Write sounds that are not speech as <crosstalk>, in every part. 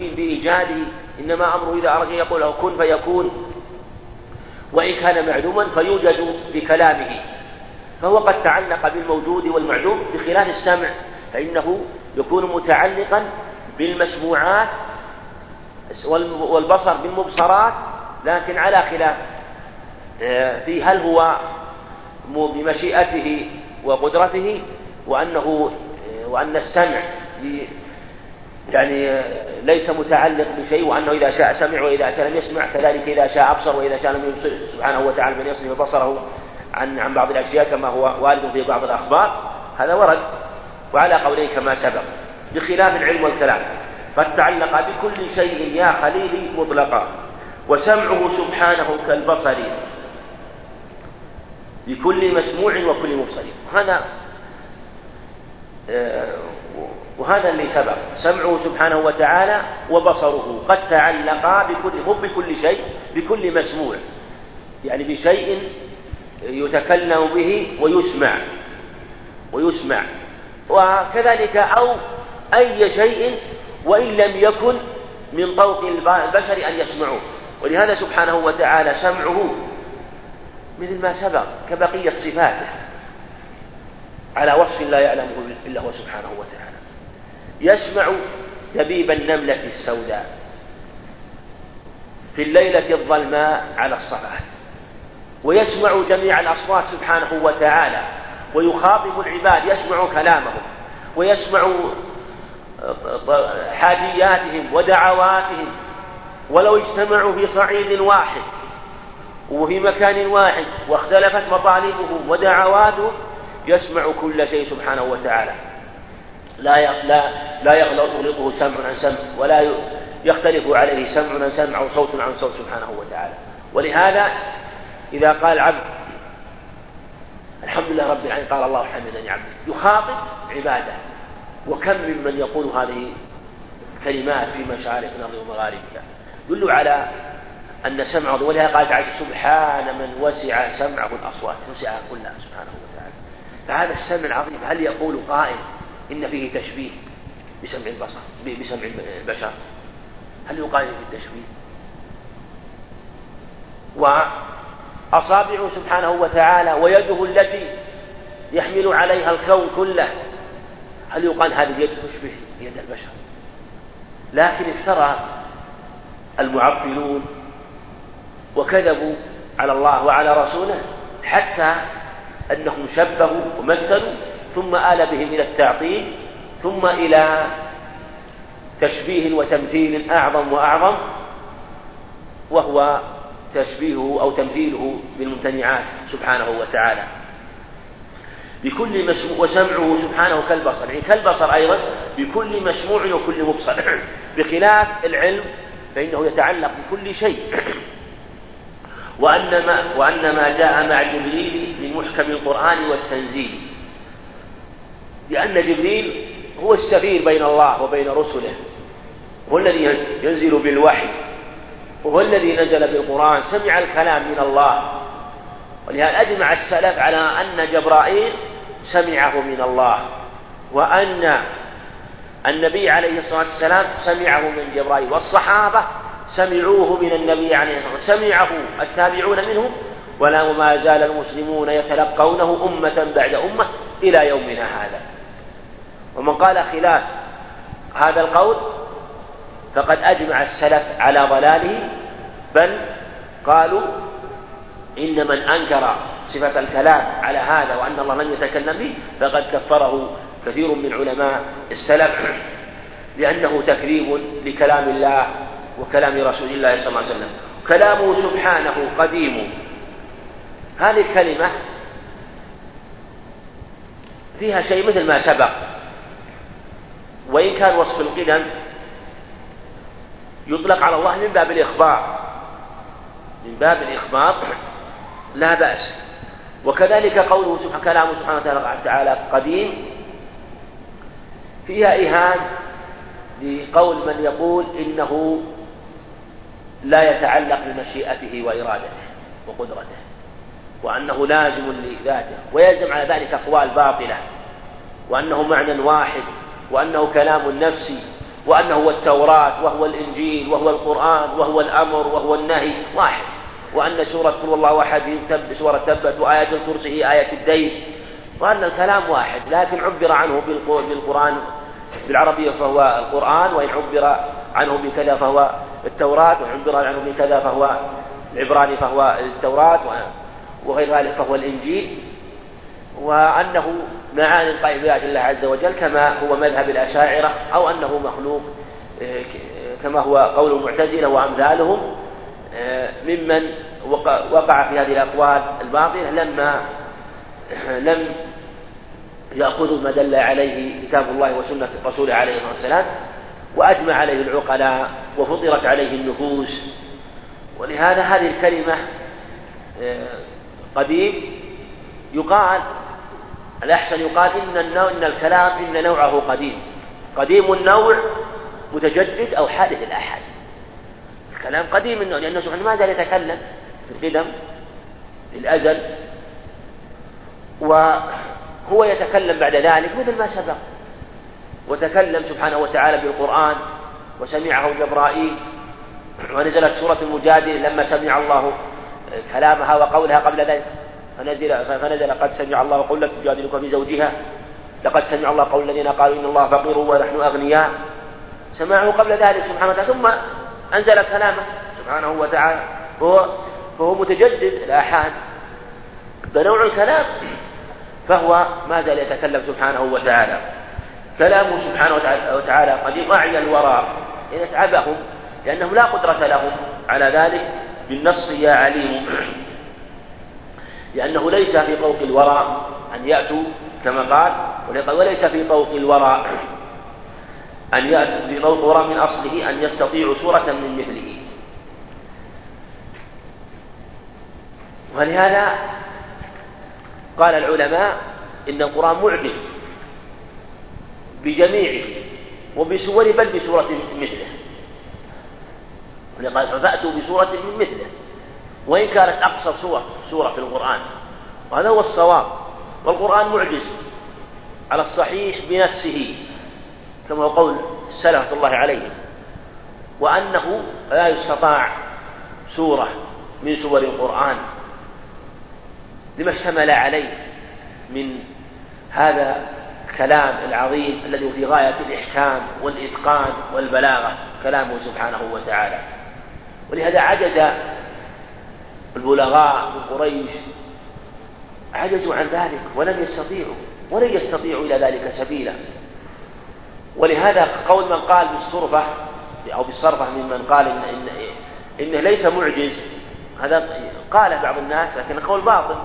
بإيجاده إنما أمره إذا أراد يقول له كن فيكون وإن كان معدوما فيوجد بكلامه. فهو قد تعلق بالموجود والمعدوم بخلاف السمع فإنه يكون متعلقا بالمسموعات والبصر بالمبصرات لكن على خلاف آه، في هل هو بمشيئته وقدرته وأنه آه، وأن السمع يعني ليس متعلق بشيء وأنه إذا شاء سمع وإذا شاء لم يسمع كذلك إذا شاء أبصر وإذا شاء لم يبصر سبحانه وتعالى من يصرف بصره عن عن بعض الأشياء كما هو وارد في بعض الأخبار. هذا ورد وعلى قولين كما سبق بخلاف العلم والكلام. قد تعلق بكل شيء يا خليلي مطلقا وسمعه سبحانه كالبصر بكل مسموع وكل مبصر. هذا آه، وهذا اللي سبق سمعه سبحانه وتعالى وبصره. قد تعلقا بكل مو بكل شيء بكل مسموع. يعني بشيء يتكلم به ويسمع. ويسمع. وكذلك أو أي شيء وإن لم يكن من طوق البشر أن يسمعوه. ولهذا سبحانه وتعالى سمعه مثل ما سبق كبقية صفاته. على وصف لا يعلمه إلا هو سبحانه وتعالى. يسمع دبيب النملة السوداء في الليلة الظلماء على الصفات ويسمع جميع الأصوات سبحانه وتعالى ويخاطب العباد يسمع كلامهم ويسمع حاجياتهم ودعواتهم. ولو اجتمعوا في صعيد واحد وفي مكان واحد واختلفت مطالبهم ودعواتهم يسمع كل شيء سبحانه وتعالى. لا لا لا يغلطه سمع عن سمع ولا يختلف عليه سمع عن سمع أو صوت عن صوت سبحانه وتعالى. ولهذا إذا قال العبد الحمد لله رب العالمين قال الله حمدني عبدي يخاطب عباده. وكم ممن يقول هذه الكلمات في مشارق الأرض ومغاربها؟ يدل على أن سمعه ولهذا قال تعالى سبحان من وسع سمعه الأصوات وسع كلها سبحانه وتعالى. فهذا السمع العظيم هل يقول قائل إن فيه تشبيه بسمع البصر بسمع البشر. هل يقال في التشبيه وأصابعه سبحانه وتعالى ويده التي يحمل عليها الكون كله. هل يقال هذه اليد تشبه يد البشر؟ لكن افترى المعطلون وكذبوا على الله وعلى رسوله حتى أنهم شبهوا ومثلوا ثم آل بهم إلى التعطيل ثم إلى تشبيه وتمثيل أعظم وأعظم وهو تشبيهه أو تمثيله بالممتنعات سبحانه وتعالى. بكل مسموع وسمعه سبحانه كالبصر يعني كالبصر أيضا بكل مسموع وكل مبصر. <coughs> بخلاف العلم فإنه يتعلق بكل شيء. <coughs> وأن ما, وأن ما جاء مع جبريل من محكم القرآن والتنزيل. لأن جبريل هو السفير بين الله وبين رسله. هو الذي ينزل بالوحي. وهو الذي نزل بالقرآن. سمع الكلام من الله. ولهذا أجمع السلف على أن جبرائيل سمعه من الله. وأن النبي عليه الصلاة والسلام سمعه من جبرائيل. والصحابة سمعوه من النبي عليه الصلاة والسلام. سمعه التابعون منهم. ولا ما زال المسلمون يتلقونه أمة بعد أمة إلى يومنا هذا. ومن قال خلاف هذا القول فقد أجمع السلف على ضلاله بل قالوا إن من أنكر صفة الكلام على هذا وأن الله لم يتكلم به فقد كفره كثير من علماء السلف لأنه تكذيب لكلام الله وكلام رسول الله صلى الله عليه وسلم. كلامه سبحانه قديم. هذه الكلمة فيها شيء مثل ما سبق. وإن كان وصف القدم يطلق على الله من باب الإخبار. من باب الإخبار لا بأس. وكذلك قوله سبحانه كلامه سبحانه وتعالى قديم. فيها إيهام لقول من يقول إنه لا يتعلق بمشيئته وإرادته وقدرته وأنه لازم لذاته ويلزم على ذلك أقوال باطلة وأنه معنى واحد. وأنه كلام نفسي وأنه هو التوراة وهو الإنجيل وهو القرآن وهو الأمر وهو النهي واحد. وأن سورة قل الله أحد سورة تبت وآية الكرسي هي آية الدين. وأن الكلام واحد لكن عبر عنه بالقرآن بالعربية فهو القرآن وإن عبر عنه بكذا فهو التوراة وإن عبر عنه بكذا فهو العبراني فهو التوراة وغير ذلك فهو الإنجيل. وأنه معاني قائم الله عز وجل كما هو مذهب الأشاعرة أو أنه مخلوق كما هو قول المعتزلة وأمثالهم ممن وقع في هذه الأقوال الباطلة لما لم يأخذوا ما دل عليه كتاب الله وسنة رسوله عليه الصلاة والسلام وأجمع عليه العقلاء وفطرت عليه النفوس. ولهذا هذه الكلمة قديم يقال الأحسن يقال إن النوع إن الكلام إن نوعه قديم. قديم النوع متجدد أو حادث الآحاد الكلام قديم النوع لأنه سبحانه ما زال يتكلم في القدم في الأزل وهو يتكلم بعد ذلك مثل ما سبق. وتكلم سبحانه وتعالى بالقرآن وسمعه جبرائيل ونزلت سورة المجادلة لما سمع الله كلامها وقولها قبل ذلك. فنزل فنزل قد سمع الله قول لك تجادلك في زوجها لقد سمع الله قول الذين قالوا إن الله فقير ونحن أغنياء. سمعه قبل ذلك سبحانه وتعالى ثم أنزل كلامه سبحانه وتعالى فهو فهو متجدد الآحاد فنوع الكلام فهو ما زال يتكلم سبحانه وتعالى. كلامه سبحانه وتعالى قد أعيا الوراء إن أتعبهم لأنهم لا قدرة لهم على ذلك بالنص يا عليم. لأنه ليس في طوق الورى أن يأتوا كما قال وليس في طوق الورى أن يأتوا في طوق الورى من أصله أن يستطيعوا سورة من مثله. ولهذا قال العلماء إن القرآن معجز بجميعه وبسوره بل بسورة مثله. ولقد فأتوا بسورة من مثله. وإن كانت أقصر سورة سورة في القرآن. وهذا هو الصواب. والقرآن معجز على الصحيح بنفسه كما هو قول السلف الله عليهم وأنه لا يستطاع سورة من سور القرآن لما اشتمل عليه من هذا الكلام العظيم الذي في غاية الإحكام والإتقان والبلاغة كلامه سبحانه وتعالى. ولهذا عجز البلغاء من قريش. عجزوا عن ذلك ولم يستطيعوا ولن يستطيعوا إلى ذلك سبيلا. ولهذا قول من قال بالصرفة أو بالصرفة ممن قال إن, إن إنه ليس معجز. هذا قال بعض الناس لكن قول باطل.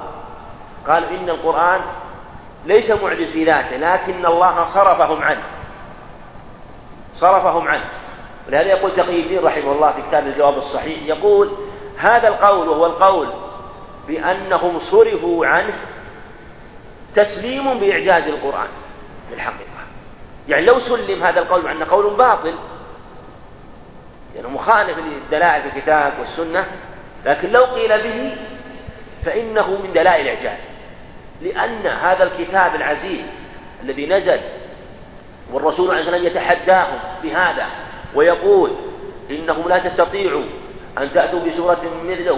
قالوا إن القرآن ليس معجز في ذاته لكن الله صرفهم عنه. صرفهم عنه. ولهذا يقول تقي الدين رحمه الله في كتاب الجواب الصحيح يقول هذا القول وهو القول بأنهم صرفوا عنه تسليم بإعجاز القرآن في الحقيقة. يعني لو سلم هذا القول مع أنه قول باطل يعني مخالف للدلائل في الكتاب والسنة لكن لو قيل به فإنه من دلائل الإعجاز. لأن هذا الكتاب العزيز الذي نزل والرسول عليه الصلاة والسلام يتحداهم بهذا ويقول إنهم لا تستطيعوا أن تأتوا بسورة مثله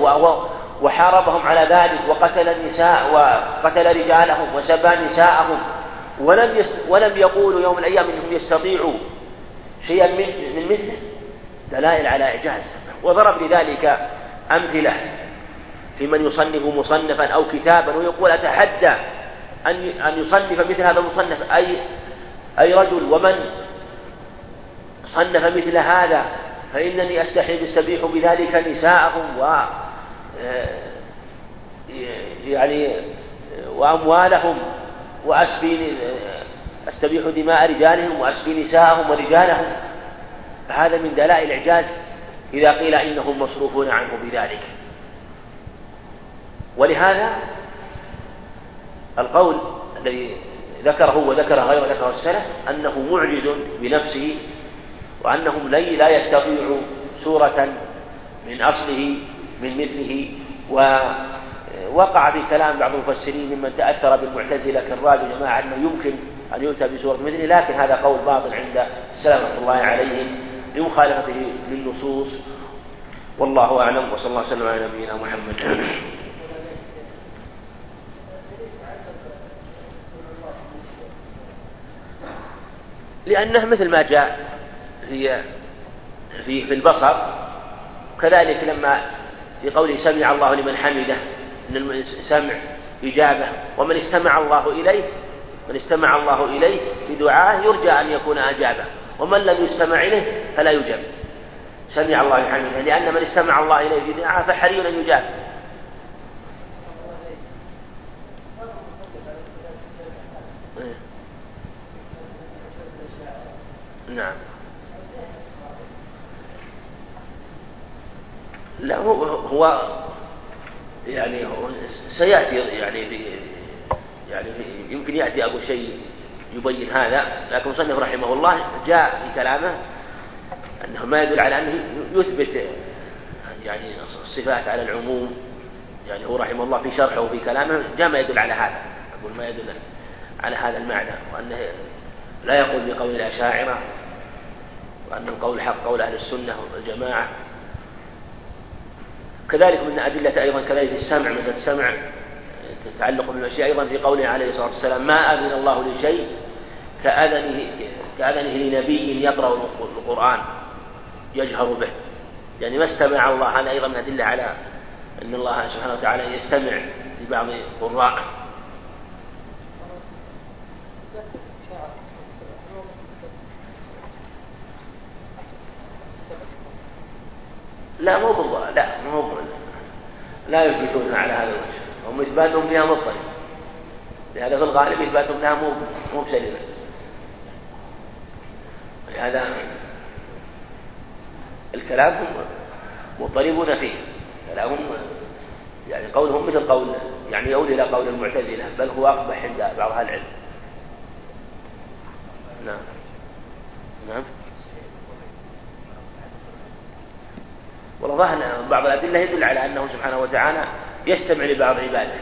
وحاربهم على ذلك وقتل النساء وقتل رجالهم وسبى نساءهم. ولم ولم يقولوا يوم من الأيام أنهم يستطيعوا شيئا من, مثله. دلائل على إعجاز. وضرب لذلك أمثلة في من يصنف مصنفا أو كتابا ويقول أتحدى أن أن يصنف مثل هذا المصنف. أي أي رجل ومن صنف مثل هذا فإنني أستحي بالسبيح بذلك نساءهم و آه، يعني وأموالهم وأسفي أستبيح دماء رجالهم وأسفي نساءهم ورجالهم. فهذا من دلائل الإعجاز إذا قيل إنهم مصروفون عنه بذلك. ولهذا القول الذي ذكره وذكر غير ذكر السلف أنه معجز بنفسه وأنهم لا يستطيعوا سورة من أصله من مثله ووقع في كلام بعض المفسرين ممن تأثر بالمعتزلة كالراجل جماعة أنه يمكن أن يؤتى بسورة مثله لكن هذا قول باطل عند السلف رحمة الله عليهم لمخالفته للنصوص. والله أعلم وصلى الله وسلم على نبينا محمد. لأنه مثل ما جاء في في في البصر. كذلك لما في قوله سمع الله لمن حمده إن السمع إجابة. ومن استمع الله إليه من استمع الله إليه بدعاء يرجى أن يكون أجابه ومن لم يستمع إليه فلا يجاب. سمع الله لحمده لأن من استمع الله إليه بدعاء فحري أن يجاب. نعم. لا هو هو يعني سيأتي يعني في يعني يمكن يأتي أبو شيء يبين هذا لكن مصنف رحمه الله جاء في كلامه أنه ما يدل على أنه يثبت يعني الصفات على العموم. يعني هو رحمه الله في شرحه وفي كلامه جاء ما يدل على هذا أقول ما يدل على هذا المعنى وأنه لا يقول بقول الأشاعرة وأن القول الحق قول أهل السنة والجماعة. كذلك من أدلة أيضا كذلك السمع مثل السمع تتعلق بالمشيئة أيضا في قوله عليه الصلاة والسلام ما أذن الله لشيء كأذنه كأذنه لنبي يقرأ القرآن يجهر به. يعني ما استمع الله هذا أيضا من أدلة على أن الله سبحانه وتعالى يستمع لبعض قراءه. لا مو بالضبط لا مو لا يثبتونها على هذا الوجه. هم إثباتهم فيها مضطرب. لهذا في الغالب إثباتهم لها مو مو بسليمة لهذا الكلام هم مضطربون فيه. كلامهم يعني قولهم مثل قول يعني يؤول إلى قول المعتزلة بل هو أقبح عند بعض أهل العلم. نعم. ظاهر بعض الأدلة يدل على أنه سبحانه وتعالى يستمع لبعض عباده.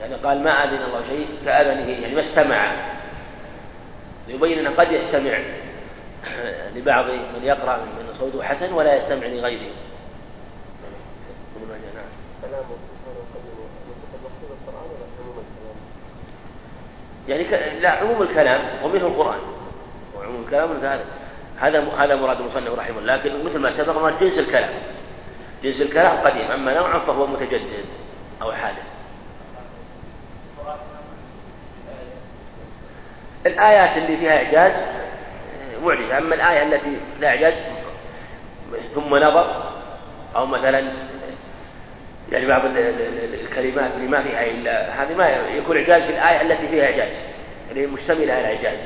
يعني قال ما أذن الله شيء كأذنه يعني ما استمع. يبين أنه قد يستمع لبعض من يقرأ من صوته حسن ولا يستمع لغيره. يعني لا عموم الكلام ومنه القرآن. وعموم الكلام هذا هذا هذا مراد المصنف رحمه الله لكن مثل ما سبق ما جنس الكلام. جنس الكلام قديم أما نوعا فهو متجدد أو حادث. الآيات اللي فيها إعجاز معجزة أما الآية التي لا إعجاز ثم نظر أو مثلا يعني بعض الكلمات اللي ما فيها إلا هذه ما يكون إعجاز في الآية التي فيها إعجاز. اللي هي مشتملة على إعجاز.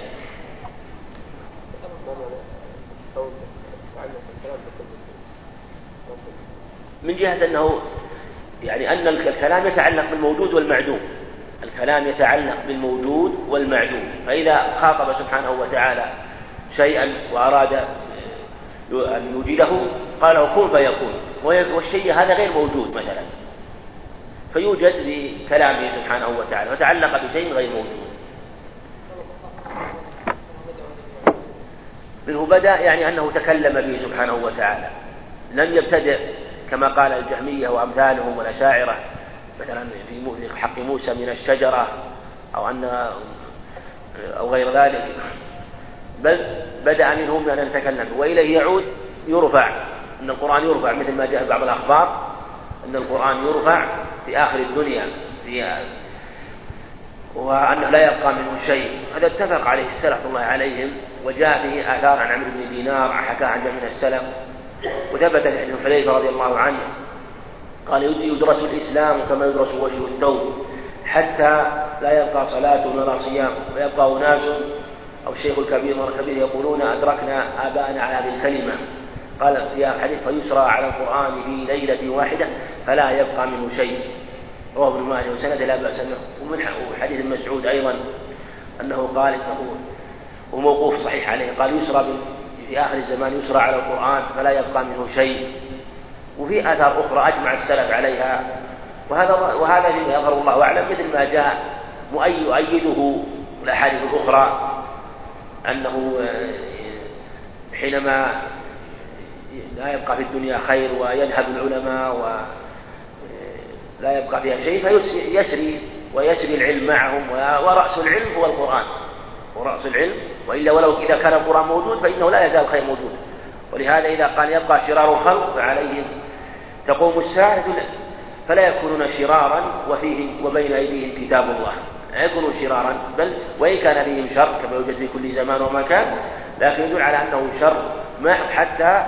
من جهة أنه يعني أن الكلام يتعلق بالموجود والمعدوم. الكلام يتعلق بالموجود والمعدوم. فإذا خاطب سبحانه وتعالى شيئا وأراد أن يوجده قال كن فيكون. والشيء هذا غير موجود مثلا. فيوجد بكلامه سبحانه وتعالى وتعلق بشيء غير موجود. منه بدأ يعني أنه تكلم به سبحانه وتعالى. لم يبتدئ كما قال الجهمية وأمثالهم والأشاعرة. مثلا في حق موسى من الشجرة أو أن أو غير ذلك. بل بدأ منهم أن نتكلم وإليه يعود يرفع. أن القرآن يرفع مثل ما جاء بعض الأخبار. أن القرآن يرفع في آخر الدنيا في وأنه لا يبقى منه شيء. هذا اتفق عليه السلف الله عليهم وجاء به آثار عن عمرو بن دينار حكى عن جميع السلف وثبت في حديث حذيفة رضي الله عنه. قال يدرس الإسلام كما يدرس وجه الثوب حتى لا يبقى صلاة ولا صيام. ويبقى أناس أو الشيخ الكبير والكبير يقولون أدركنا آباءنا على هذه الكلمة. قال في حديث فيسرى على القرآن في ليلة واحدة فلا يبقى منه شيء. رواه ابن ماجه وسند لا بأس به ومن حديث مسعود أيضا أنه قال إنه وموقوف صحيح عليه قال يسرى في آخر الزمان يسرى على القرآن فلا يبقى منه شيء. وفي آثار أخرى أجمع السلف عليها. وهذا وهذا مما يظهر الله أعلم مثل ما جاء مؤيده والأحاديث الأخرى أنه حينما لا يبقى في الدنيا خير ويذهب العلماء ولا يبقى فيها شيء فيسري ويسري العلم معهم ورأس العلم هو القرآن. ورأس العلم وإلا ولو إذا كان القرآن موجود فإنه لا يزال الخير موجود. ولهذا إذا قال يبقى شرار الخلق فعليهم تقوم الساعة فلا يكونون شرارا وفيه وبين أيديهم كتاب الله. لا يكونوا شرارا بل وإن كان فيهم شر كما يوجد في كل زمان ومكان لكن يدل على أنه شر ما حتى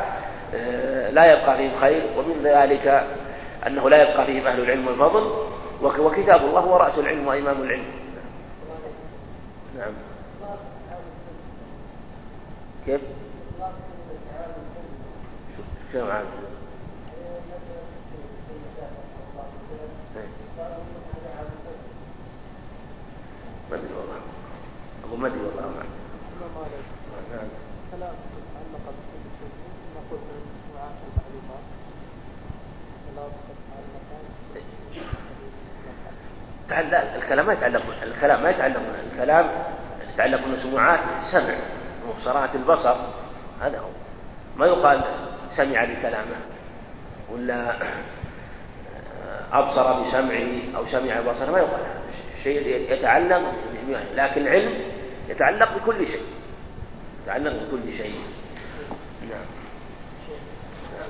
آه، لا يبقى فيهم خير ومن ذلك أنه لا يبقى فيهم أهل العلم والفضل وكتاب الله هو رأس العلم وإمام العلم. نعم. كيف؟ شو عام ما أدري والله. أقول ما أدري والله. ما نعم كلام تعلق بكل شيء نقول من المسموعات والمعلومات لا الكلام ما يتعلق الكلام ما يتعلق الكلام يتعلق بالمسموعات السمع مبصرات البصر هذا هو. ما يقال سمع بكلامه ولا أبصر بسمعه أو سمع بصره ما يقال شيء يتعلق لكن العلم يتعلق بكل شيء. يتعلق بكل شيء. نعم. نعم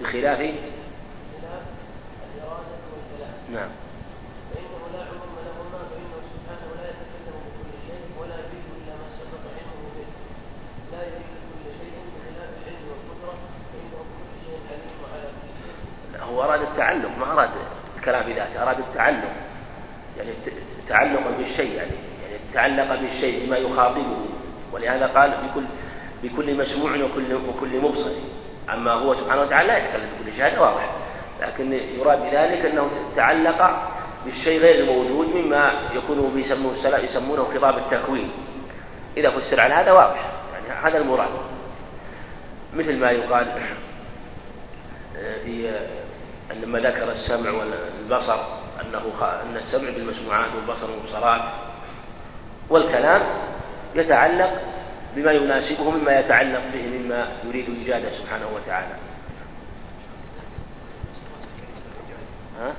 بخلاف بخلاف الإرادة والكلام. نعم فإنه لا عموم لهما فإنه سبحانه لا يتكلم بكل شيء ولا يريد إلا ما سبق علمه به لا يريد كل شيء بخلاف العلم والقدرة فإنه بكل شيء عليم وعلى كل شيء لا هو أراد التعلق ما أراد الكلام في ذاته أراد التعلق يعني تعلقا بالشيء يعني يعني تعلق بالشيء بما يخاطبه. ولهذا قال بكل بكل مسموع وكل وكل مبصر. أما هو سبحانه وتعالى لا يتكلم بكل شيء هذا واضح. لكن يراد بذلك أنه تعلق بالشيء غير الموجود مما يكون بيسمونه السلف يسمونه خطاب التكوين. إذا فسر على هذا واضح. يعني هذا المراد. مثل ما يقال في لما ذكر السمع والبصر أنه أن السمع بالمسموعات والبصر والمبصرات والكلام يتعلق بما يناسبه مما يتعلق به مما يريد إيجاده سبحانه وتعالى. ها؟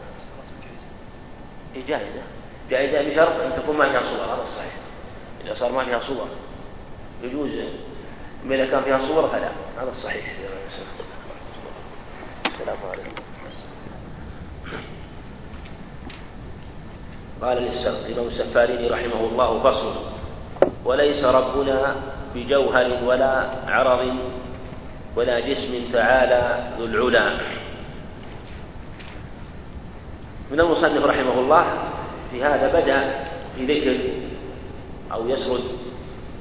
إيه جائزة جائزة بشرط أن تكون ما فيها صور هذا الصحيح. إذا صار ما فيها صور يجوز إذا كان فيها صور فلا هذا الصحيح. السلام عليكم. قال الإمام السفاريني رحمه الله فصل وليس ربنا بجوهر ولا عرض ولا جسم تعالى ذو العلا. من المصنف رحمه الله في هذا بدأ في ذكر أو يسرد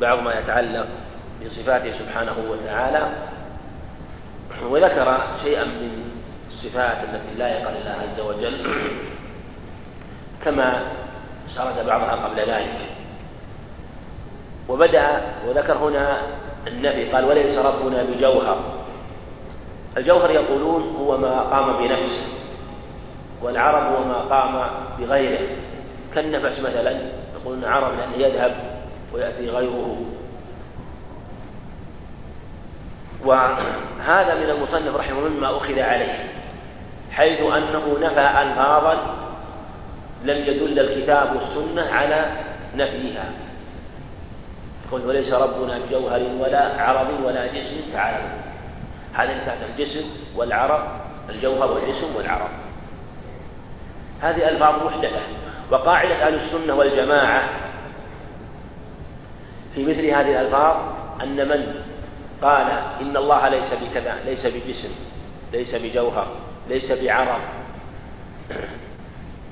بعض ما يتعلق بصفاته سبحانه وتعالى وذكر شيئا من الصفات التي لا يقل الله عز وجل. كما سرد بعضها قبل ذلك. وبدأ وذكر هنا النفي قال وليس ربنا بجوهر. الجوهر يقولون هو ما قام بنفسه والعرب هو ما قام بغيره. كالنفس مثلا يقولون عرب لأنه يذهب ويأتي غيره. وهذا من المصنف رحمه مما أخذ عليه حيث أنه نفى ألفاظا لم يدل الكتاب والسنة على نفيها. قل وليس ربنا بجوهر ولا عرض ولا جسم تعالى هذا كان الجسم والعرض الجوهر والجسم والعرض. هذه ألفاظ محدثة وقاعدة أهل السنة والجماعة في مثل هذه الألفاظ أن من قال إن الله ليس بكذا ليس بجسم ليس بجوهر ليس بعرض.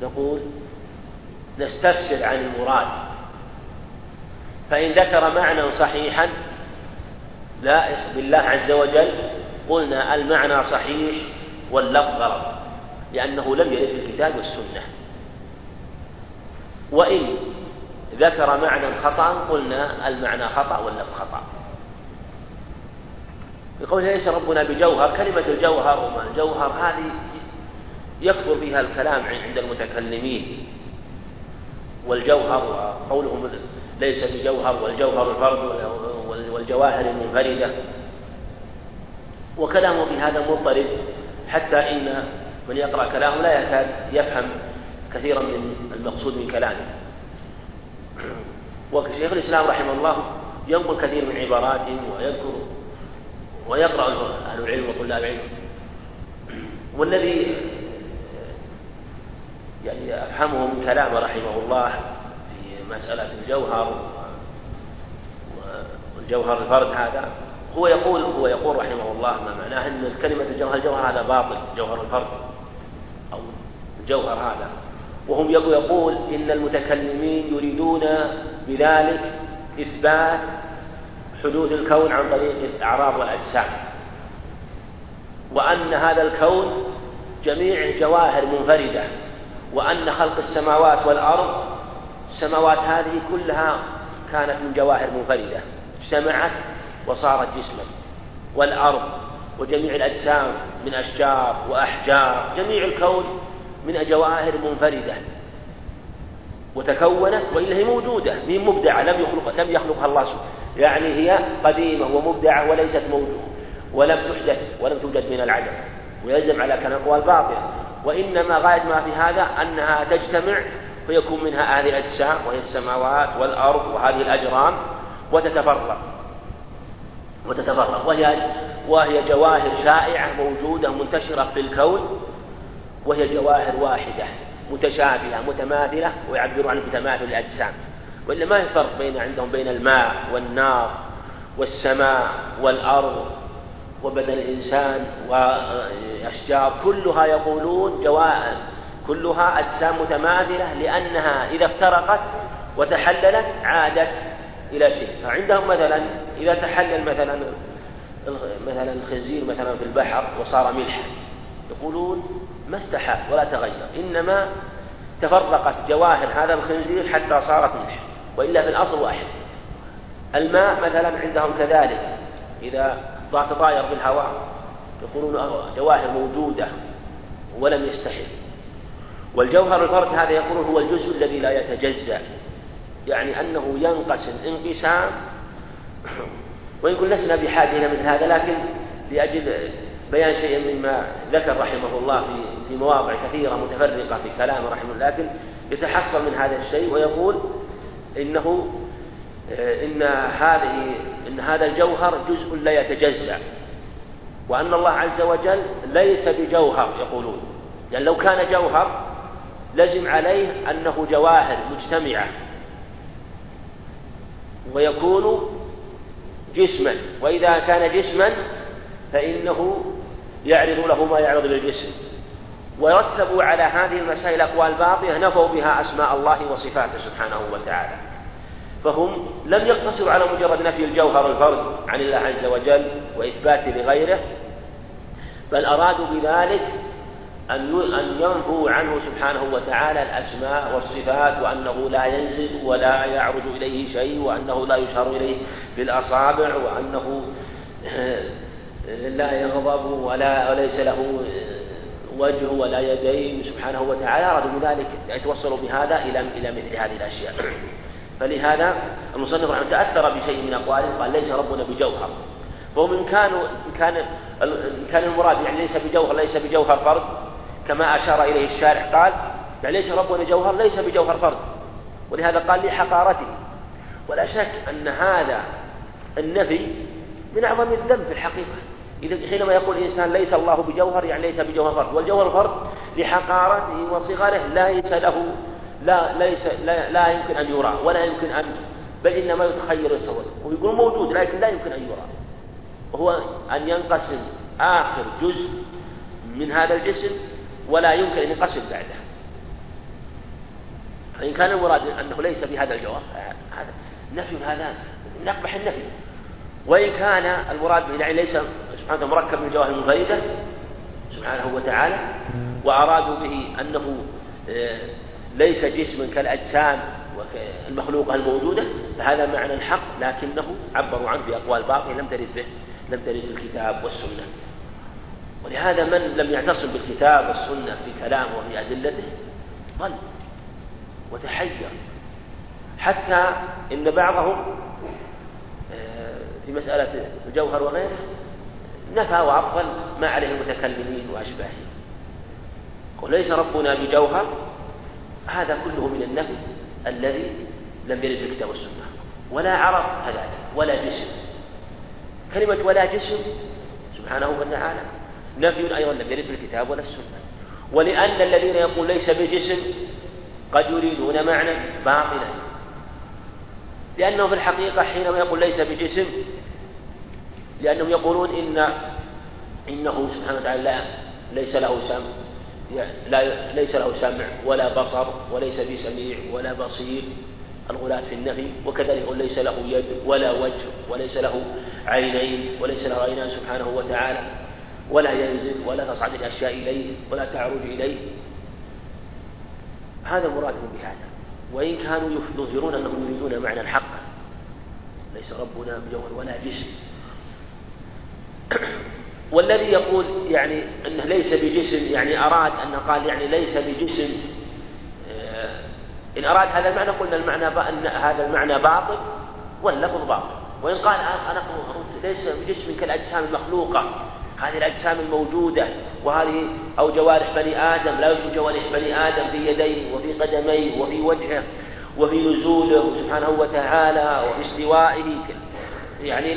نقول نستفسر عن المراد. فإن ذكر معنى صحيحا لا بالله عز وجل قلنا المعنى صحيح واللفظ غلط لأنه لم يرد في الكتاب والسنة. وإن ذكر معنى خطأ قلنا المعنى خطأ واللفظ خطأ. بقول ليس ربنا بجوهر كلمة الجوهر وما الجوهر هذه يكثر فيها الكلام عند المتكلمين. والجوهر قولهم ليس بجوهر والجوهر الفرد والجواهر المنفردة. وكلامه في هذا مضطرب حتى إن من يقرأ كلامه لا يكاد يفهم كثيرا من المقصود من كلامه. <clears throat> وشيخ الإسلام رحمه الله ينقل كثير من عباراته ويذكر ويقرأ أهل العلم وطلاب العلم. <clears throat> والذي يعني أفهمه من كلامه رحمه الله في مسألة الجوهر والجوهر الفرد هذا. هو يقول هو يقول رحمه الله ما معناه أن كلمة الجوهر الجوهر هذا باطل جوهر الفرد أو الجوهر هذا. وهم يقول إن المتكلمين يريدون بذلك إثبات حدوث الكون عن طريق الأعراض والأجسام. وأن هذا الكون جميع جواهر منفردة. وأن خلق السماوات والأرض السماوات هذه كلها كانت من جواهر منفردة اجتمعت وصارت جسما والأرض وجميع الأجسام من أشجار وأحجار جميع الكون من جواهر منفردة وتكونت وإلا هي موجودة هي مبدعة لم يخلق لم يخلقها الله سبحانه يعني هي قديمة ومبدعة وليست موجودة ولم تحدث ولم توجد من العدم ويلزم على كلام الأقوال باطلة. وإنما غاية ما في هذا أنها تجتمع فيكون منها هذه الأجسام وهي السماوات والأرض وهذه الأجرام وتتفرق. وتتفرق. وهي وهي جواهر شائعة موجودة منتشرة في الكون وهي جواهر واحدة متشابهة متماثلة ويعبر عن بتماثل الأجسام. وإلا ما في فرق بين عندهم بين الماء والنار والسماء والأرض وبدن الإنسان وأشجار كلها يقولون جواهر كلها أجسام متماثلة لأنها إذا افترقت وتحللت عادت إلى شيء. فعندهم مثلا إذا تحلل مثلا مثلا الخنزير مثلا في البحر وصار ملحا يقولون ما استحال ولا تغير إنما تفرقت جواهر هذا الخنزير حتى صارت ملح وإلا في الأصل واحد. الماء مثلا عندهم كذلك إذا تطاير في الهواء. يقولون جواهر موجودة ولم يستحل والجوهر الفرد هذا يقولون هو الجزء الذي لا يتجزأ. يعني أنه ينقسم انقسام وإن كنا لسنا بحاجة إلى مثل هذا لكن لأجل بيان شيء مما ذكر رحمه الله في في مواضع كثيرة متفرقة في كلامه رحمه الله لكن يتحصل من هذا الشيء ويقول إنه إن هذه إن هذا الجوهر جزء لا يتجزأ. وأن الله عز وجل ليس بجوهر يقولون. يعني لو كان جوهر لزم عليه أنه جواهر مجتمعة. ويكون جسما. وإذا كان جسما فإنه يعرض له ما يعرض للجسم. ورتبوا على هذه المسائل أقوال باطلة نفوا بها أسماء الله وصفاته سبحانه وتعالى. فهم لم يقتصروا على مجرد نفي الجوهر الفرد عن الله عز وجل وإثباته لغيره بل أرادوا بذلك أن أن ينفوا عنه سبحانه وتعالى الأسماء والصفات وأنه لا ينزل ولا يعرج إليه شيء وأنه لا يشار إليه بالأصابع وأنه لا يغضب ولا وليس له وجه ولا يدين سبحانه وتعالى. أرادوا بذلك يتوصلوا بهذا إلى إلى مثل هذه الأشياء. فلهذا المصنف رحمه تأثر بشيء من أقواله قال ليس ربنا بجوهر. فهم إن كانوا إن كان إن كان المراد يعني ليس بجوهر ليس بجوهر فرد كما أشار إليه الشارح قال يعني ليس ربنا جوهر ليس بجوهر فرد. ولهذا قال لحقارته. ولا شك أن هذا النفي من أعظم الذنب في الحقيقة. إذا حينما يقول الإنسان ليس الله بجوهر يعني ليس بجوهر فرد. والجوهر الفرد لحقارته وصغره ليس له لا ليس لا, لا يمكن أن يرى ولا يمكن أن بل إنما يتخيل ويتصور ويقول موجود لكن لا يمكن أن يرى. وهو أن ينقسم آخر جزء من هذا الجسم ولا يمكن أن ينقسم بعده. فإن كان المراد أنه ليس بهذا الجوهر هذا نفي هذا من أقبح النفي. وإن كان المراد به يعني ليس هذا مركب من جواهر المفردة سبحانه وتعالى وأرادوا به أنه آه، ليس جسما كالأجسام المخلوقة الموجودة فهذا معنى الحق لكنه عبروا عنه بأقوال باطلة لم ترد به لم ترد في الكتاب والسنة. ولهذا من لم يعتصم بالكتاب والسنة في كلامه وفي أدلته؟ ضل وتحير. حتى إن بعضهم آه، في مسألة الجوهر وغيره نفى وأبطل ما عليه المتكلمين وأشباههم. وليس ربنا بجوهر هذا كله من النفي الذي لم يرد في الكتاب والسنة. ولا عرض كذلك ولا جسم. كلمة ولا جسم سبحانه وتعالى نفي أيضا لم يرد في الكتاب ولا السنة. ولأن الذين يقول ليس بجسم قد يريدون معنى باطلا. لأنه في الحقيقة حينما يقول ليس بجسم لأنهم يقولون إن إنه سبحانه وتعالى ليس له سمع لا ليس له سمع ولا بصر وليس بسميع ولا بصير. الغلاة في النفي وكذلك يقول ليس له يد ولا وجه وليس له عينين وليس له عينان سبحانه وتعالى. ولا ينزل ولا تصعد الأشياء إليه ولا تعرج إليه. هذا مرادهم بهذا. وإن كانوا يظهرون أنهم يريدون معنى الحق ليس ربنا بجوهر ولا جسم. والذي يقول يعني أنه ليس بجسم يعني أراد أن قال يعني ليس بجسم آه، إن أراد هذا المعنى قلنا المعنى أن هذا المعنى باطل واللفظ باطل. وإن قال أنا ليس بجسم كالأجسام المخلوقة هذه الأجسام الموجودة وهذه أو جوارح بني آدم لا يوجد جوارح بني آدم في يديه وفي قدميه وفي وجهه وفي نزوله سبحانه وتعالى وفي استوائه يعني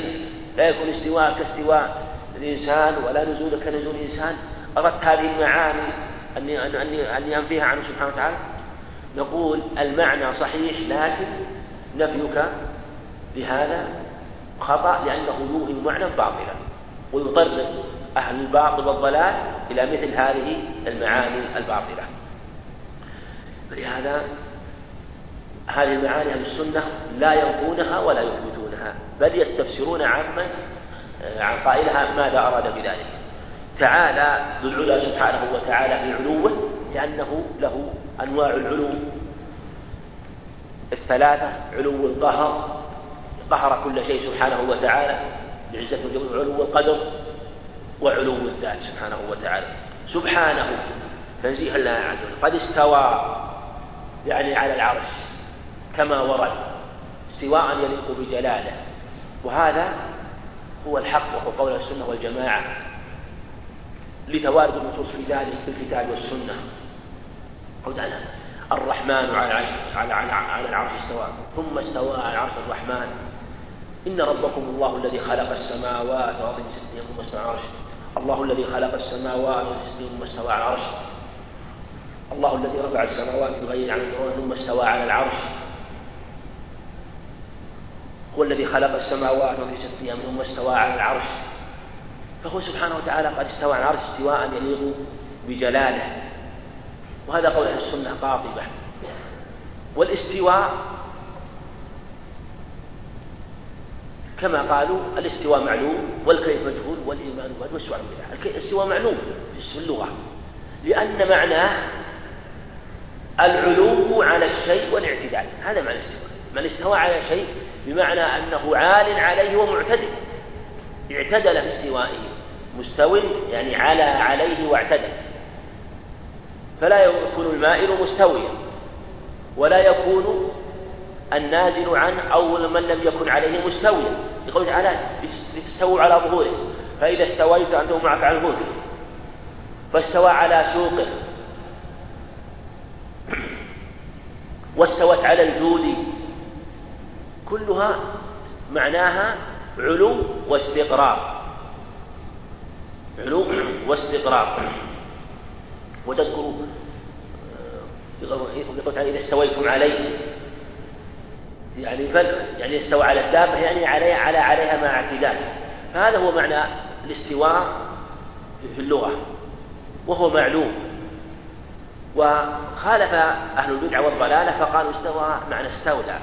لا يكون استواء كاستواء. الإنسان ولا نزول كنزول الإنسان. أردت هذه المعاني أني أني أني أنفيها عنه سبحانه وتعالى؟ نقول المعنى صحيح لكن نفيك لهذا خطأ لأنه يوهم معنى باطلا ويطرق أهل الباطل والضلال إلى مثل هذه المعاني الباطلة. فلهذا هذه المعاني أهل السنة لا ينفونها ولا يثبتونها بل يستفسرون عمن عن قائلها ماذا أراد بذلك. تعالى ذو العلا سبحانه وتعالى بعلوه لأنه له أنواع العلو. الثلاثة علو القهر قهر كل شيء سبحانه وتعالى وجوده علو القدر وعلو الذات سبحانه وتعالى. سبحانه تنزيه الله عز وجل. قد استوى يعني على العرش كما ورد استواء يليق بجلاله. وهذا هو الحق وهو قول السنة والجماعة لتوارد النصوص في ذلك في الكتاب والسنة. قلت الرحمن على العرش على على العرش استوى. ثم استوى على العرش الرحمن. إن ربكم الله الذي خلق السماوات والأرض في ستة أيام ثم استوى على العرش. الله الذي خلق السماوات في ستة ثم استوى على العرش. الله الذي رفع السماوات بغير عن ثم استوى على العرش. هو الذي خلق السماوات في ستة أيام ثم استوى على العرش. فهو سبحانه وتعالى قد استوى على العرش استواء يليق بجلاله. وهذا قول أهل السنة قاطبة. والاستواء كما قالوا الاستواء معلوم والكيف مجهول والإيمان واجب والسؤال بدعة الاستواء معلوم في اللغة. لأن معناه العلو على الشيء والاعتدال. هذا معنى الاستواء. من استوى على شيء بمعنى أنه عال عليه ومعتدل. اعتدل في استوائه. مستو يعني على عليه واعتدل. فلا يكون المائل مستويا. ولا يكون النازل عنه أو من لم يكن عليه مستويا. يقول تعالى لتستووا على ظهوره. فإذا استويت أنتم معك على الملك فاستوى على سوقه. واستوت على الجود. كلها معناها علو واستقرار. علو واستقرار. وتذكر يقول تعالى إذا استويتم عليه يعني فل يعني استوى على الدابة يعني عليها على عليها مع اعتدال. فهذا هو معنى الاستواء في اللغة وهو معلوم. وخالف أهل البدع والضلالة فقالوا استوى معنى استولى.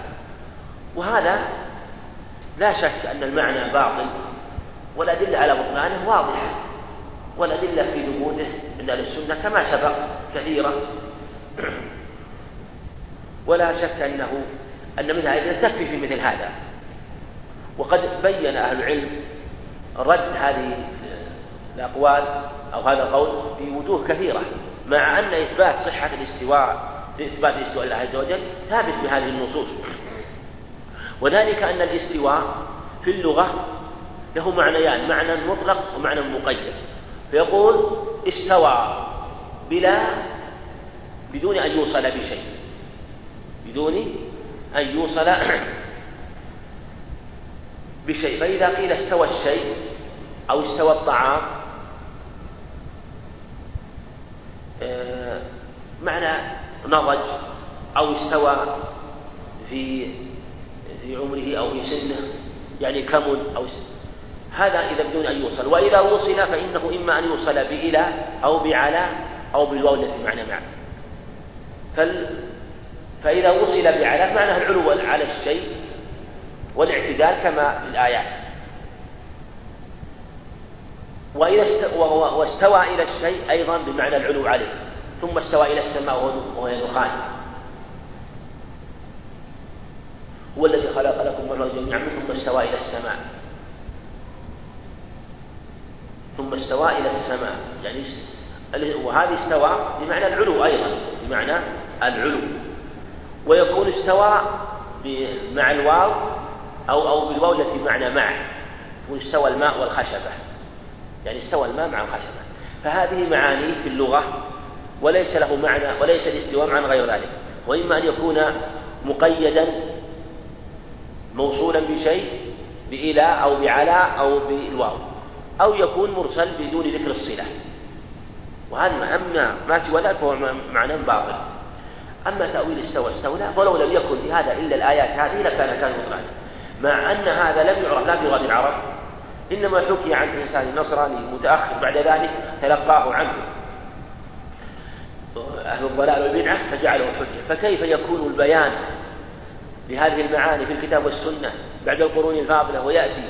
وهذا لا شك أن المعنى باطل والأدلة على بطلانه واضحة والأدلة في ثبوته عند أهل السنة كما سبق كثيرة. <clears throat> ولا شك أنه أن مثل هذه تكفي في مثل هذا. وقد بين أهل العلم رد هذه الأقوال أو هذا القول بوجوه كثيرة مع أن إثبات صحة الاستواء إثبات الاستواء الله عز وجل ثابت بهذه النصوص. وذلك أن الاستواء في اللغة له معنيان معنى مطلق ومعنى مقيد. فيقول استوى بلا بدون أن يوصل بشيء. بدون أن يوصل <clears throat> بشيء. فإذا قيل استوى الشيء أو استوى الطعام آه، معنى نضج أو استوى في في عمره أو في سنه يعني كمل أو هذا إذا بدون أن يوصل. وإذا وصل فإنه إما أن يوصل بإلى أو بعلى أو بالواو التي معنى مع فال فإذا وصل بعلى معناه العلو على الشيء والاعتدال كما في الآيات. وإذا واستوى إلى الشيء أيضا بمعنى العلو عليه. ثم استوى إلى السماء وهو دخان هو الذي خلق لكم والأرض جميعا ثم استوى إلى السماء. ثم استوى إلى السماء. يعني وهذه استوى بمعنى العلو أيضا بمعنى العلو. ويكون استوى مع الواو أو أو بالواو التي بمعنى مع. يكون استوى الماء والخشبة. يعني استوى الماء مع الخشبة. فهذه معاني في اللغة وليس له معنى وليس الاستواء عن غير ذلك. وإما أن يكون مقيدا موصولا بشيء بإلى أو بعلى أو بالواو أو يكون مرسل بدون ذكر الصلة. وهذا أما ما سوى ذلك فهو معنى باطل. أما تأويل استوى استولى فلو لم يكن في هذا إلا الآيات هذه لكان كان مطلقا. مع أن هذا لم يعرف لا بلغة العرب إنما حكي عن إنسان نصراني متأخر بعد ذلك تلقاه عنه. أهل الضلال والبدعة فجعله حجة. فكيف يكون البيان لهذه المعاني في الكتاب والسنة بعد القرون الفاضلة ويأتي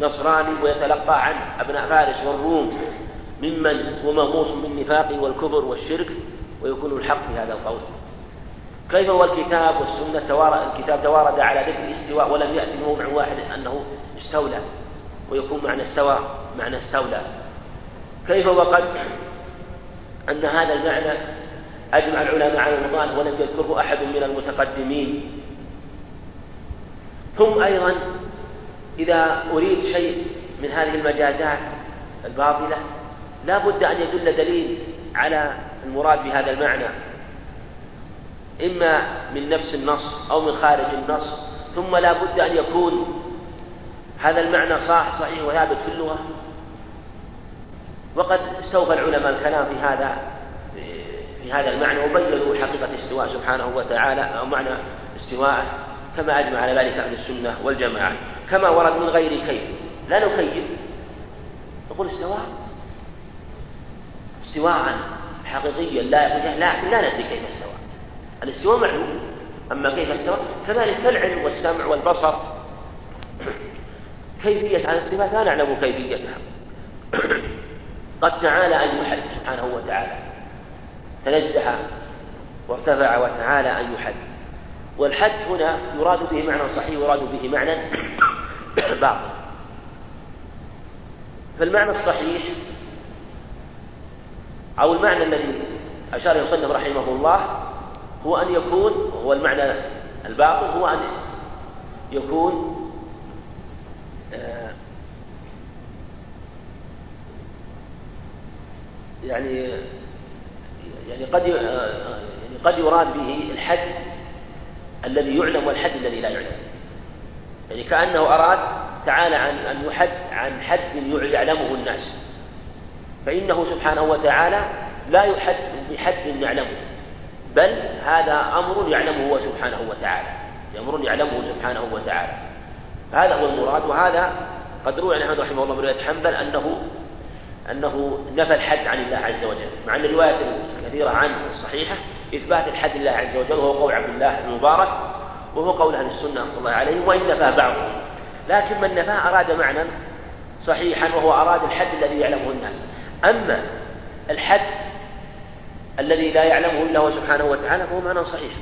نصراني ويتلقى عنه أبناء فارس والروم ممن هو مغموس بالنفاق والكفر والشرك ويكون الحق في هذا القول. كيف هو الكتاب والسنة؟ توارد الكتاب توارد على ذكر الاستواء ولم يأتي موضع واحد أنه استولى ويكون معنى استوى معنى استولى. كيف وقد أن هذا المعنى أجمع العلماء على رمضان ولم يذكره أحد من المتقدمين. ثم أيضا إذا أريد شيء من هذه المجازات الباطلة لا بد أن يدل دليل على المراد بهذا المعنى. إما من نفس النص أو من خارج النص ثم لا بد أن يكون هذا المعنى صح صحيح وثابت في اللغة. وقد استوفى العلماء الكلام في هذا في هذا المعنى وبينوا حقيقة الاستواء سبحانه وتعالى أو معنى استواءه. كما أجمع على ذلك أهل السنة والجماعة كما ورد من غير كيف. لا نكيف. نقول استواء. استواء حقيقيا لا لا لا ندري كيف استوى الاستواء معلوم. أما كيف استوى كذلك العلم والسمع والبصر. <clears throat> كيفية هذا الصفات لا نعلم كيفيتها. <clears throat> قد تعالى أن يحد سبحانه وتعالى. تنزه وارتفع وتعالى أن يحد والحد هنا يراد به معنى صحيح يراد به معنى باطل. فالمعنى الصحيح أو المعنى الذي أشار المصنف رحمه الله هو أن يكون هو المعنى الباطل هو أن يكون آه، يعني يعني قد آه، يعني قد يراد به الحد الذي يعلم والحد الذي لا يعلم. يعني كأنه أراد تعالى عن أن يحد عن حد يعلمه الناس. فإنه سبحانه وتعالى لا يحد بحد نعلمه بل هذا أمر يعلمه هو سبحانه وتعالى. أمر يعلمه سبحانه وتعالى. هذا هو المراد. وهذا قد روي عن أحمد رحمه الله برواية حنبل أنه أنه نفى الحد عن الله عز وجل. مع أن الروايات الكثيرة عنه صحيحة. إثبات الحد لله عز وجل وهو قول عبد الله المبارك وهو قول أهل السنة رحمه الله عليه وإن نفاه بعضهم لكن من نفاه أراد معنى صحيحا وهو أراد الحد الذي يعلمه الناس. أما الحد الذي لا يعلمه إلا هو سبحانه وتعالى فهو معنى صحيح.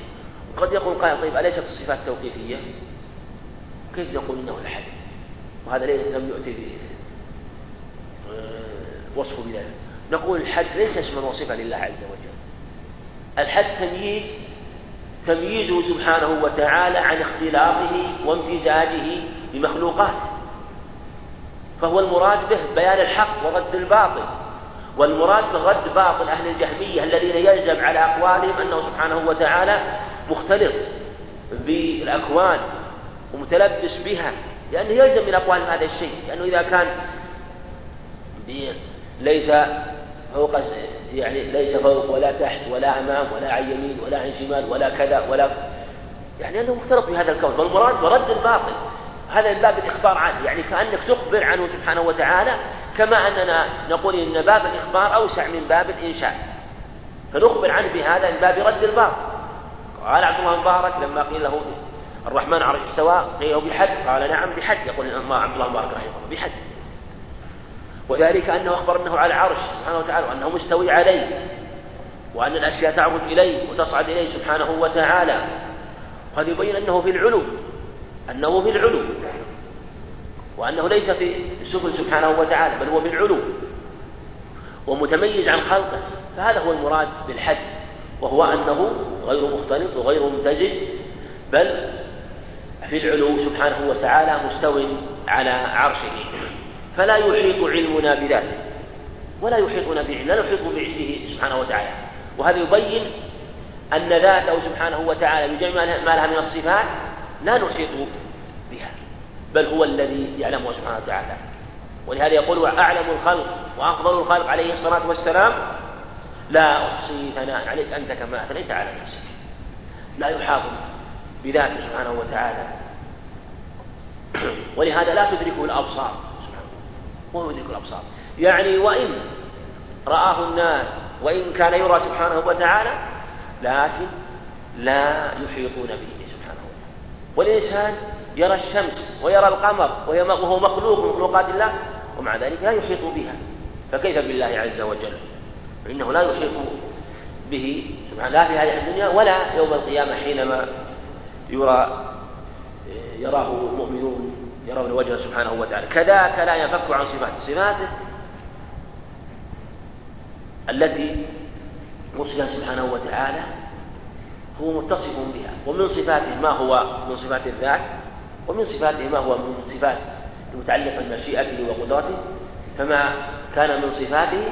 وقد يقول قائل طيب أليست الصفات توقيفية؟ كيف نقول إنه الحد؟ وهذا ليس لم يؤتي آه، وصفه بذلك. نقول الحد ليس اسما وصفا لله عز وجل. الحد تمييز تمييزه سبحانه وتعالى عن اختلاطه وامتزاجه بمخلوقاته فهو المراد به بيان الحق ورد الباطل والمراد برد باطل أهل الجهمية الذين يلزم على أقوالهم أنه سبحانه وتعالى مختلط بالأكوان ومتلبس بها لأنه يلزم من أقوالهم هذا الشيء لأنه إذا كان ليس فوق يعني ليس فوق ولا تحت ولا أمام ولا عن يمين ولا عن شمال ولا كذا ولا يعني أنه مختلط بهذا الكون. فالمراد برد الباطل. هذا من باب الإخبار عنه يعني كأنك تخبر عنه سبحانه وتعالى كما أننا نقول إن باب الإخبار أوسع من باب الإنشاء. فنخبر عنه بهذا من باب رد الباطل. قال عبد الله مبارك لما قيل له الرحمن عرش استوى قيل له بحد. قال نعم بحد. يقول عبد الله مبارك رحمه الله بحد. وذلك أنه أخبر أنه على العرش سبحانه وتعالى وأنه مستوي عليه وأن الأشياء تعرج إليه وتصعد إليه سبحانه وتعالى. وهذا يبين أنه في العلو أنه في العلو وأنه ليس في السفل سبحانه وتعالى بل هو في العلو ومتميز عن خلقه. فهذا هو المراد بالحد وهو أنه غير مختلط وغير ممتزج بل في العلو سبحانه وتعالى مستو على عرشه. فلا يحيط علمنا بذاته ولا يحيطون بعلمه لا نحيط بعلمه سبحانه وتعالى. وهذا يبين أن ذاته سبحانه وتعالى بجميع ما لها من الصفات لا نحيط بها بل هو الذي يعلمه سبحانه وتعالى. ولهذا يقول أعلم الخلق وأفضل الخلق عليه الصلاة والسلام لا أحصي ثناء عليك أنت كما أثنيت على نفسك. لا يحاط بذاته سبحانه وتعالى. <clears throat> ولهذا لا تدركه الأبصار. وهو يدرك الأبصار يعني وإن رآه الناس وإن كان يرى سبحانه وتعالى لكن لا يحيطون به سبحانه. وتعالى والإنسان يرى الشمس ويرى القمر وهو مخلوق من مخلوقات الله ومع ذلك لا يحيط بها. فكيف بالله عز وجل؟ فإنه لا يحيط به سبحانه لا في هذه الدنيا ولا يوم القيامة حينما يرى يراه المؤمنون. يرون وجهه سبحانه وتعالى. كذاك لا ينفك عن صفاته صفاته التي وصفها سبحانه وتعالى هو متصف بها. ومن صفاته ما هو من صفات الذات ومن صفاته ما هو من صفات المتعلقة بمشيئته وقدرته. فما كان من صفاته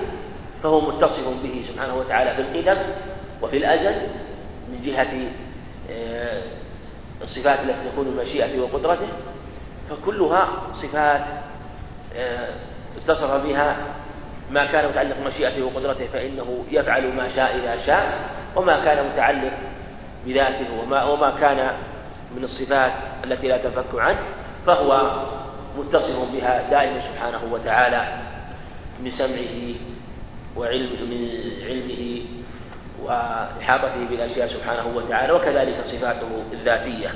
فهو متصف به سبحانه وتعالى في القدم وفي الأزل من جهة آه، الصفات التي تكون بمشيئته وقدرته. فكلها صفات آه، اتصف بها ما كان متعلق بمشيئته وقدرته فإنه يفعل ما شاء إذا شاء وما كان متعلق بذاته وما, وما كان من الصفات التي لا تنفك عنه فهو متصف بها دائما سبحانه وتعالى من سمعه وعلمه من علمه وإحاطته بالأشياء سبحانه وتعالى وكذلك صفاته الذاتية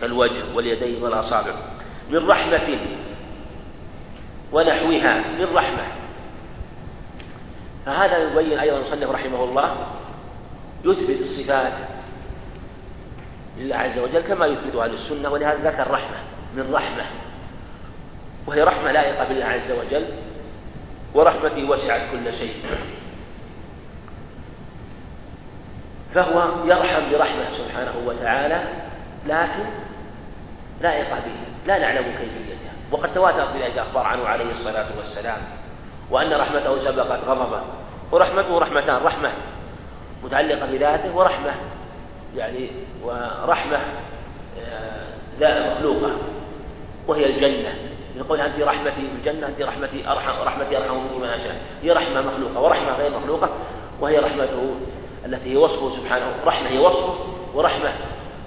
كالوجه واليدين والأصابع. من رحمة ونحوها من رحمة. فهذا يبين أيضا المصنف رحمه الله يثبت الصفات لله عز وجل كما يثبت أهل السنة ولهذا ذكر رحمة من رحمة. وهي رحمة لائقة بالله عز وجل ورحمتي وسعت كل شيء. فهو يرحم برحمة سبحانه وتعالى لكن لائقة به لا نعلم كيفيتها. وقد تواترت بذلك أخبار عنه عليه الصلاة والسلام وأن رحمته سبقت غضبه ورحمته رحمتان رحمة متعلقة بذاته ورحمة يعني ورحمة لا آه، مخلوقة وهي الجنة. يقول أنت رحمتي في الجنة أنت رحمتي أرحم رحمتي أرحم مني من أشاء. هي رحمة مخلوقة ورحمة غير مخلوقة وهي رحمته التي هي وصفه سبحانه رحمة هي وصفه ورحمة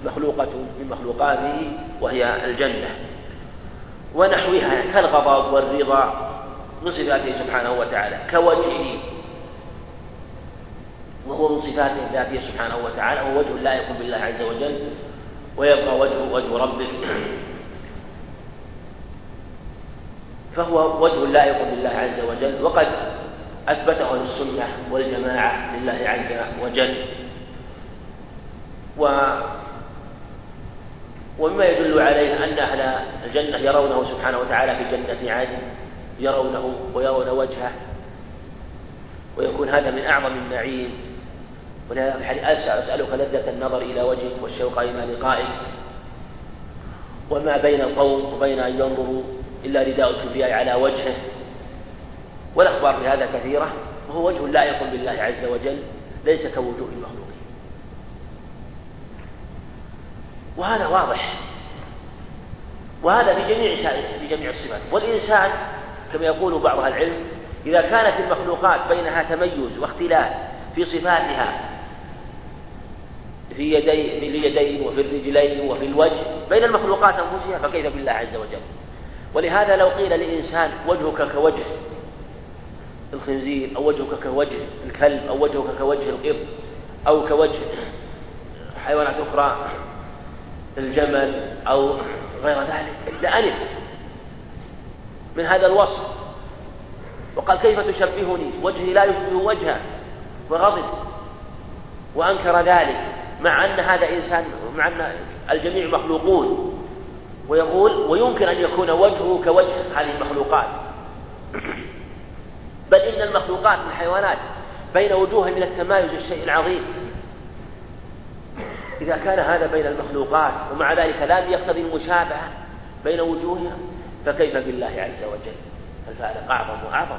مخلوقة من مخلوقاته وهي الجنة. ونحوها كالغضب والرضا من صفاته سبحانه وتعالى كوجهه. وهو من صفاته الذاتية سبحانه وتعالى وهو وجه لائق بالله عز وجل ويبقى وجه وجه ربك فهو وجه لائق بالله عز وجل وقد أثبته السنة والجماعة لله عز وجل. و ومما يدل عليه أن أهل الجنة يرونه سبحانه وتعالى في جنة عدن يرونه ويرون وجهه ويكون هذا من أعظم النعيم. أسألك لذة النظر إلى وجهك والشوق إلى لقائك. وما بين القوم وبين أن ينظروا إلا رداء الكبرياء على وجهه. والأخبار في هذا كثيرة وهو وجه لائق بالله عز وجل ليس كوجوه المخلوقين وهذا واضح. وهذا في جميع في جميع الصفات. والإنسان كما يقول بعض أهل العلم إذا كانت المخلوقات بينها تميز واختلاف في صفاتها في يدي في اليدين وفي الرجلين وفي الوجه بين المخلوقات أنفسها فكيف بالله عز وجل؟ ولهذا لو قيل لإنسان وجهك كوجه الخنزير أو وجهك كوجه الكلب أو وجهك كوجه القط أو كوجه حيوانات أخرى الجمل أو غير ذلك. لأنف من هذا الوصف. وقال كيف تشبهني؟ وجهي لا يشبه وجهه. وغضب. وأنكر ذلك. مع أن هذا إنسان مع أن الجميع مخلوقون. ويقول ويمكن أن يكون وجهه كوجه هذه المخلوقات. <clears throat> بل إن المخلوقات من الحيوانات بين وجوه من التمايز الشيء العظيم. إذا كان هذا بين المخلوقات ومع ذلك لم يقتضي المشابهة بين وجوهها فكيف بالله عز وجل؟ الفارق أعظم وأعظم؟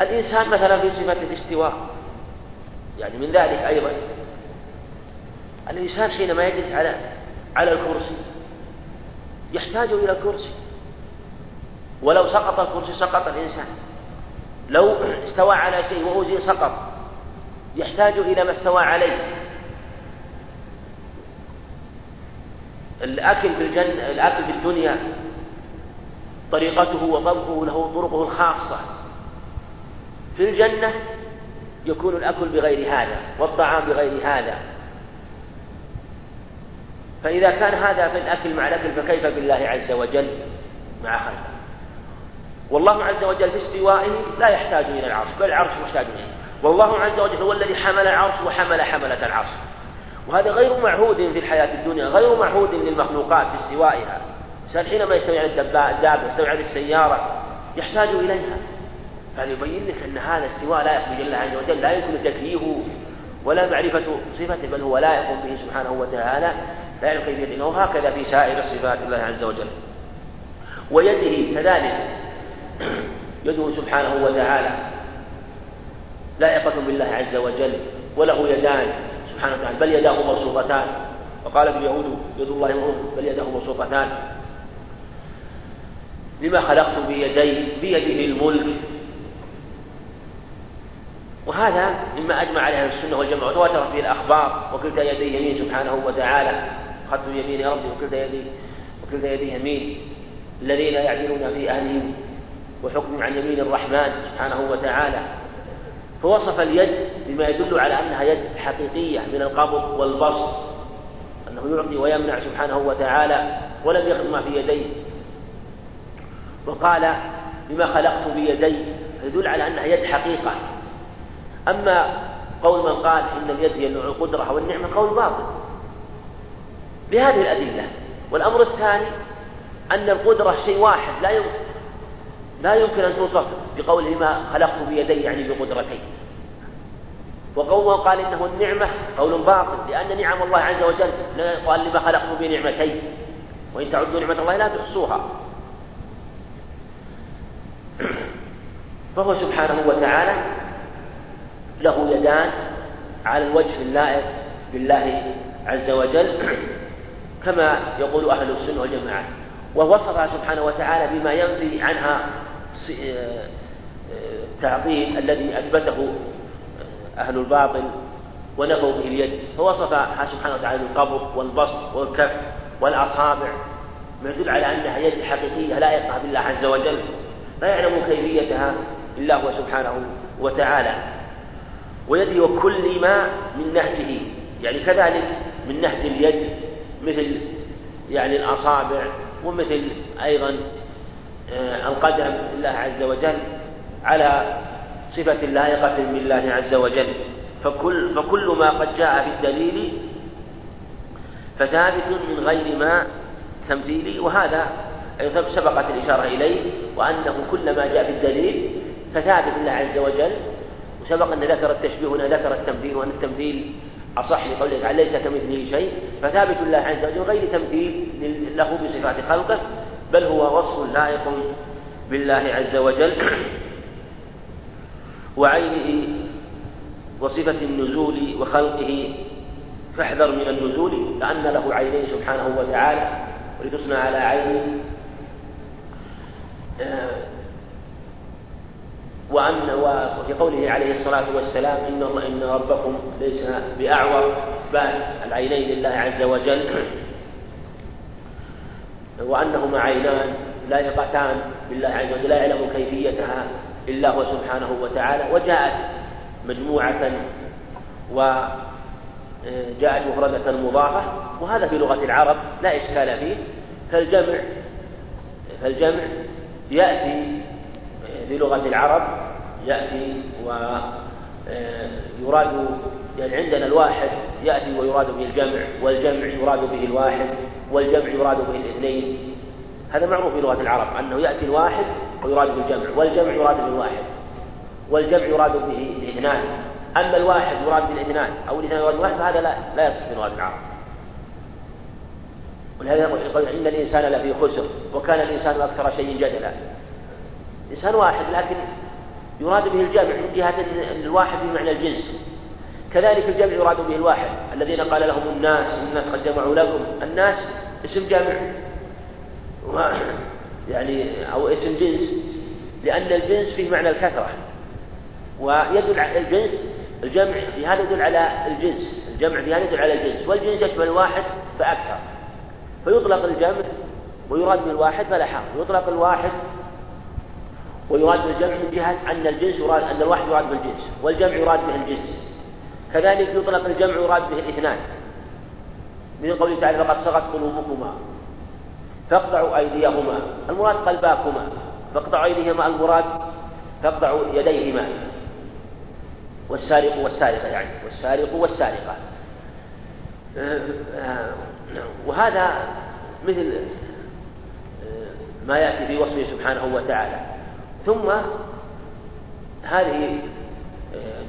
الإنسان مثلا في صفة الاستواء يعني من ذلك أيضا. الإنسان حينما يجلس على على الكرسي يحتاج إلى الكرسي. ولو سقط الكرسي سقط الإنسان. لو استوى على شيء وأوزي سقط. يحتاج إلى ما استوى عليه. الأكل في الجنة الأكل في الدنيا طريقته وطبخه له طرقه الخاصة. في الجنة يكون الأكل بغير هذا والطعام بغير هذا. فإذا كان هذا في الأكل مع الأكل فكيف بالله عز وجل؟ مع خلقه والله عز وجل في استوائه لا يحتاج إلى العرش بل العرش محتاج إليه. والله عز وجل هو الذي حمل العرش وحمل حملة العرش. وهذا غير معهود في الحياة الدنيا غير معهود للمخلوقات في استوائها الإنسان حينما يستوي على الدابة يستوي على السيارة يحتاج إليها. فهذا يبين لك أن هذا استواء لا يقبل الله عز وجل لا يمكن تكييفه ولا معرفة صفته بل هو لا يقوم به سبحانه وتعالى لا يعلم كيفية وهكذا في سائر صفات الله عز وجل. ويده كذلك. <clears throat> يده سبحانه وتعالى. لائقة بالله عز وجل وله يدان. سبحانه وتعالى بل يداه مبسوطتان. وقالت اليهود يد الله مغلوب بل يداه مبسوطتان. لما خلقت بيدي بيده الملك. وهذا مما أجمع عليه السنة والجماعة. وتواترت به الأخبار وكلتا يدي يمين سبحانه وتعالى. اخذت يمين ربي وكلتا يدي وكلتا يدي يمين. الذين يعدلون في أهلهم وحكم عن يمين الرحمن سبحانه وتعالى. فوصف اليد بما يدل على أنها يد حقيقية من القبض والبسط أنه يعطي ويمنع سبحانه وتعالى ولم يخذ ما في يديه. وقال بما خلقت بيدي يدل على أنها يد حقيقة. أما قول من قال إن اليد هي القدرة والنعمة قول باطل. بهذه الأدلة والأمر الثاني أن القدرة شيء واحد لا لا يمكن أن توصف بقوله ما خلقت بيدي يعني بقدرتي وقول قال إنه النعمة قول باطل لأن نعم الله عز وجل قال لما خلقت بنعمتين. وإن تعدوا نعمة الله لا تحصوها. فهو سبحانه وتعالى له يدان على الوجه اللائق بالله عز وجل كما يقول أهل السنة والجماعة. ووصفها سبحانه وتعالى بما ينفي عنها التعظيم الذي أثبته أهل الباطل ونفوا به اليد. فوصفها سبحانه وتعالى بالقبض والبسط والكف والأصابع ما يدل على أنها يد حقيقية لا يقع بالله عز وجل لا يعلم كيفيتها إلا هو سبحانه وتعالى. ويده وكل ما من نهجه يعني كذلك من نهج اليد مثل يعني الأصابع ومثل أيضا آه، القدم لله عز وجل على صفة لائقة بالله عز وجل. فكل فكل ما قد جاء في الدليل فثابت من غير ما تمثيلي وهذا سبقت الإشارة إليه وأنه كل ما جاء في الدليل فثابت لله عز وجل. وسبق أن ذكر التشبيه هنا ذكر التمثيل وأن التمثيل أصح لقوله تعالى ليس كمثله شيء. فثابت الله عز وجل غير تمثيل له بصفات خلقه. بل هو وصف لائق بالله عز وجل. وعينه وصفة النزول وخلقه فاحذر من النزول لأن له عينين سبحانه وتعالى ولتصنع على عينه. آه، وأن وفي قوله عليه الصلاة والسلام إن إن ربكم ليس بأعور بل العينين لله عز وجل. وأنهما عينان لائقتان بالله عز وجل لا يعلم كيفيتها إلا هو سبحانه وتعالى. وجاءت مجموعة وجاءت مفردة مضافة وهذا في لغة العرب لا إشكال فيه. فالجمع فالجمع يأتي في لغة العرب يأتي ويراد آه، يعني عندنا الواحد يأتي ويراد به الجمع والجمع يراد به الواحد والجمع يراد به الاثنين. هذا معروف في لغة العرب أنه يأتي الواحد ويراد به الجمع والجمع يراد به الواحد والجمع يراد به الاثنان. أما الواحد يراد به الاثنان أو الاثنان يراد الواحد فهذا لا لا يصح في لغة العرب. ولهذا يقول إن الإنسان لفي خسر وكان الإنسان أكثر شيء جدلا. إنسان واحد لكن يراد به الجمع من جهة الواحد بمعنى الجنس. كذلك الجمع يراد به الواحد. الذين قال لهم الناس الناس قد جمعوا لكم. الناس اسم جمع يعني أو اسم جنس. لأن الجنس فيه معنى الكثرة. ويدل على الجنس الجمع في هذا يدل على الجنس. الجمع في هذا يدل على الجنس. والجنس يشمل الواحد فأكثر. فيطلق الجمع ويراد به الواحد فلا حرج. يطلق الواحد ويراد بالجمع من جهة أن الجنس يراد أن الواحد يراد بالجنس. والجمع يراد به الجنس. كذلك يطلق الجمع يراد به الاثنان. من قوله تعالى فقد صغت قلوبكما فاقطعوا أيديهما. المراد قلباكما. فاقطعوا أيديهما المراد فاقطعوا يديهما. والسارق والسارقة يعني. والسارق والسارقة. وهذا مثل ما يأتي في وصفه سبحانه وتعالى. ثم هذه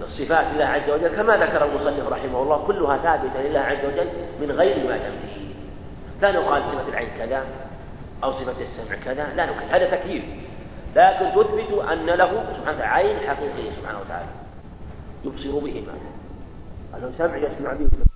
الصفات لله عز وجل كما ذكر المصنف رحمه الله كلها ثابتة لله عز وجل من غير ما تمثيل لا نقال صفة العين كذا أو صفة السمع كذا لا نقال هذا تكييف. لكن تثبت أن له سبحانه وتعالى عين حقيقية سبحانه وتعالى. يبصر بهما. أنه سمع يسمع به.